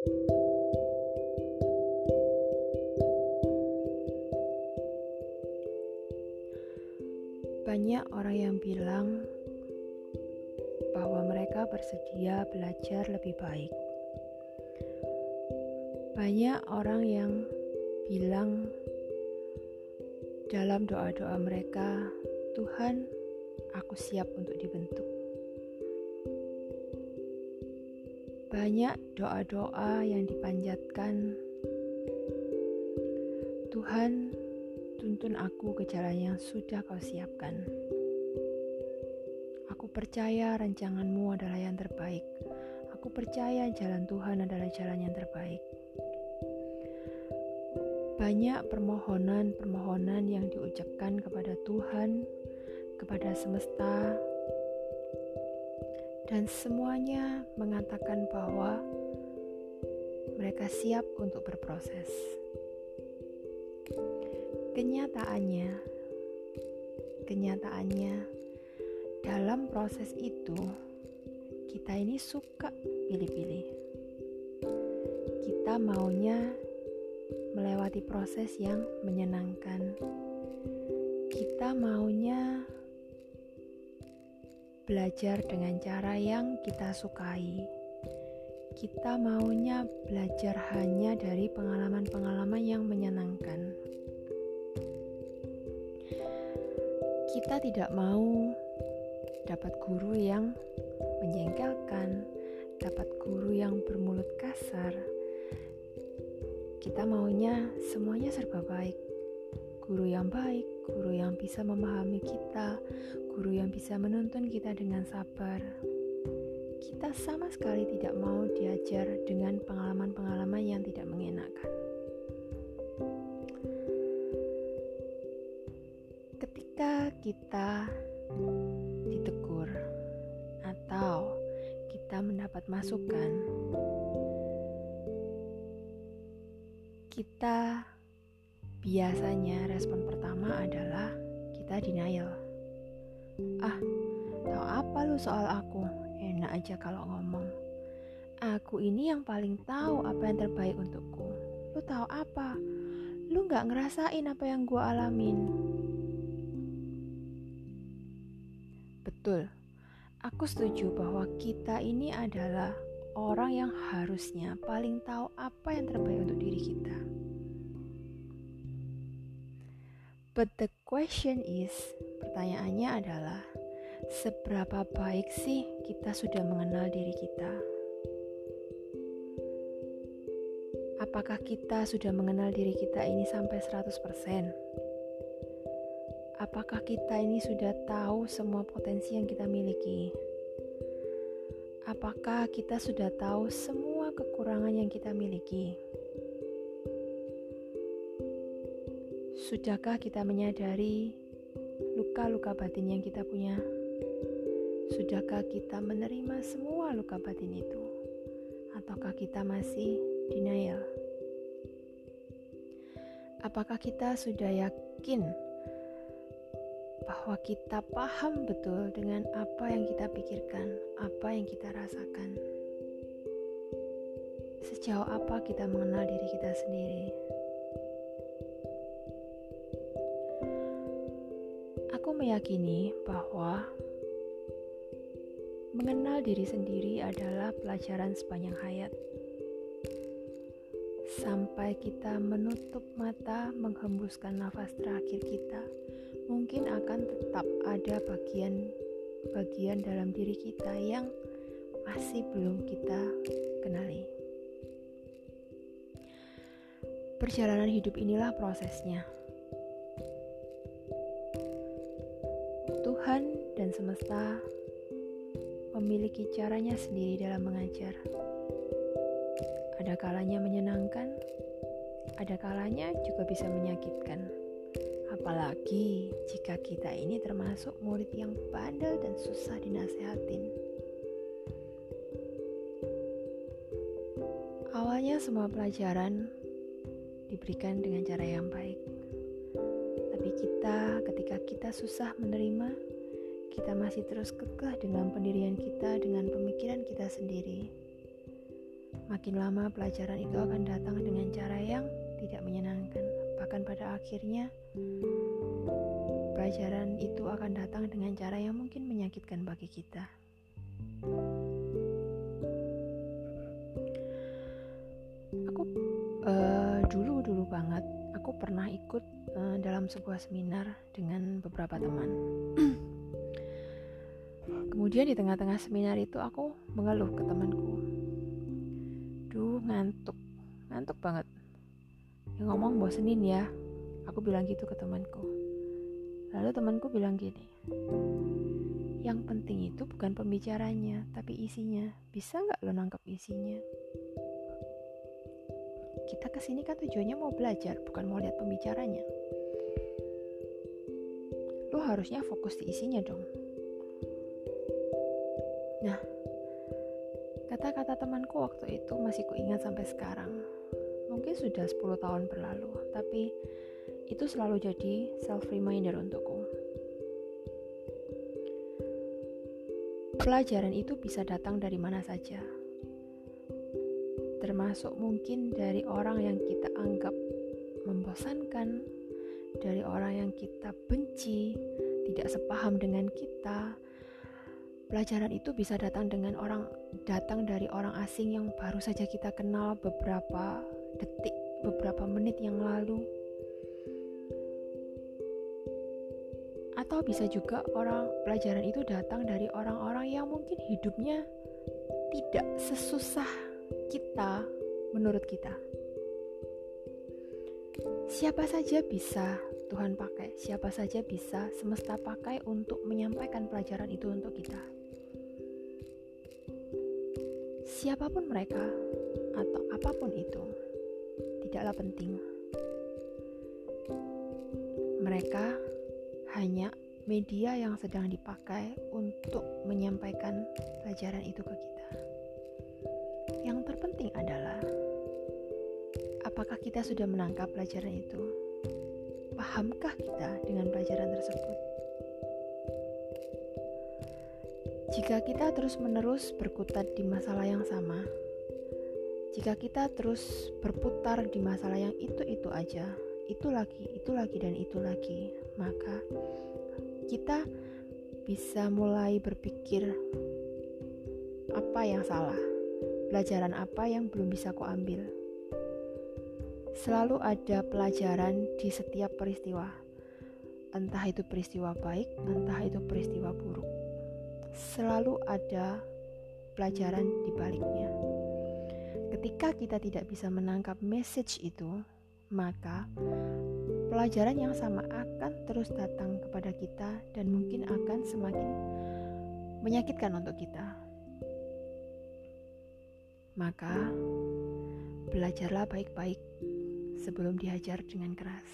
Banyak orang yang bilang bahwa mereka bersedia belajar lebih baik. Banyak orang yang bilang dalam doa-doa mereka, "Tuhan, aku siap untuk dibentuk." Banyak doa-doa yang dipanjatkan, "Tuhan, tuntun aku ke jalan yang sudah kau siapkan." Aku percaya rancanganmu adalah yang terbaik. Aku percaya jalan Tuhan adalah jalan yang terbaik. Banyak permohonan-permohonan yang diucapkan kepada Tuhan, kepada semesta, dan semuanya mengatakan bahwa mereka siap untuk berproses. Kenyataannya, kenyataannya, dalam proses itu kita ini suka pilih-pilih. Kita maunya melewati proses yang menyenangkan. Kita maunya belajar dengan cara yang kita sukai. Kita maunya belajar hanya dari pengalaman-pengalaman yang menyenangkan. Kita tidak mau dapat guru yang menjengkelkan, dapat guru yang bermulut kasar, kita maunya semuanya serba baik. Guru yang baik, guru yang bisa memahami kita, guru yang bisa menuntun kita dengan sabar. Kita sama sekali tidak mau diajar dengan pengalaman-pengalaman yang tidak mengenakan. Ketika kita ditegur atau kita mendapat masukan kita biasanya respon pertama adalah kita denial. Ah, tahu apa lu soal aku? Enak aja kalau ngomong. Aku ini yang paling tahu apa yang terbaik untukku. Lu tahu apa? Lu gak ngerasain apa yang gue alamin. Betul, aku setuju bahwa kita ini adalah orang yang harusnya paling tahu apa yang terbaik untuk diri kita. But the question is, pertanyaannya adalah, seberapa baik sih kita sudah mengenal diri kita? Apakah kita sudah mengenal diri kita ini sampai 100%? Apakah kita ini sudah tahu semua potensi yang kita miliki? Apakah kita sudah tahu semua kekurangan yang kita miliki? Sudahkah kita menyadari luka-luka batin yang kita punya? Sudahkah kita menerima semua luka batin itu? Ataukah kita masih denial? Apakah kita sudah yakin bahwa kita paham betul dengan apa yang kita pikirkan, apa yang kita rasakan. Sejauh apa kita mengenal diri kita sendiri? Meyakini bahwa mengenal diri sendiri adalah pelajaran sepanjang hayat. Sampai kita menutup mata, menghembuskan nafas terakhir kita mungkin akan tetap ada bagian-bagian dalam diri kita yang masih belum kita kenali. Perjalanan hidup inilah prosesnya. Tuhan dan semesta memiliki caranya sendiri dalam mengajar. Ada kalanya menyenangkan, ada kalanya juga bisa menyakitkan. Apalagi jika kita ini termasuk murid yang bandel dan susah dinasehatin. Awalnya semua pelajaran diberikan dengan cara yang baik. Tapi kita ketika kita susah menerima, kita masih terus kekeh dengan pendirian kita, dengan pemikiran kita sendiri. makin lama pelajaran itu akan datang dengan cara yang tidak menyenangkan. Bahkan pada akhirnya pelajaran itu akan datang dengan cara yang mungkin menyakitkan bagi kita. Aku uh, dulu dulu banget aku pernah ikut uh, dalam sebuah seminar dengan beberapa teman. Kemudian di tengah-tengah seminar itu aku mengeluh ke temanku. Duh, ngantuk. Ngantuk banget. Yang ngomong bosenin ya. Aku bilang gitu ke temanku. Lalu temanku bilang gini. Yang penting itu bukan pembicaranya, tapi isinya. Bisa nggak lo nangkep isinya? Kita ke sini kan tujuannya mau belajar, bukan mau lihat pembicaranya. Lo harusnya fokus di isinya dong Nah, kata-kata temanku waktu itu masih kuingat sampai sekarang. Mungkin sudah 10 tahun berlalu, tapi itu selalu jadi self-reminder untukku. Pelajaran itu bisa datang dari mana saja, termasuk mungkin dari orang yang kita anggap membosankan, dari orang yang kita benci, tidak sepaham dengan kita, Pelajaran itu bisa datang dengan orang datang dari orang asing yang baru saja kita kenal beberapa detik, beberapa menit yang lalu. Atau bisa juga orang pelajaran itu datang dari orang-orang yang mungkin hidupnya tidak sesusah kita menurut kita. Siapa saja bisa Tuhan pakai, siapa saja bisa semesta pakai untuk menyampaikan pelajaran itu untuk kita siapa pun mereka atau apa pun itu, tidaklah penting. Mereka hanya media yang sedang dipakai untuk menyampaikan pelajaran itu ke kita. Yang terpenting adalah apakah kita sudah menangkap pelajaran itu? Pahamkah kita dengan pelajaran tersebut? Jika kita terus-menerus berkutat di masalah yang sama, jika kita terus berputar di masalah yang itu-itu aja, itu lagi, itu lagi, dan itu lagi, maka kita bisa mulai berpikir apa yang salah, pelajaran apa yang belum bisa ku ambil. Selalu ada pelajaran di setiap peristiwa, entah itu peristiwa baik, entah itu peristiwa buruk selalu ada pelajaran di baliknya. Ketika kita tidak bisa menangkap message itu, maka pelajaran yang sama akan terus datang kepada kita dan mungkin akan semakin menyakitkan untuk kita. Maka, belajarlah baik-baik sebelum dihajar dengan keras.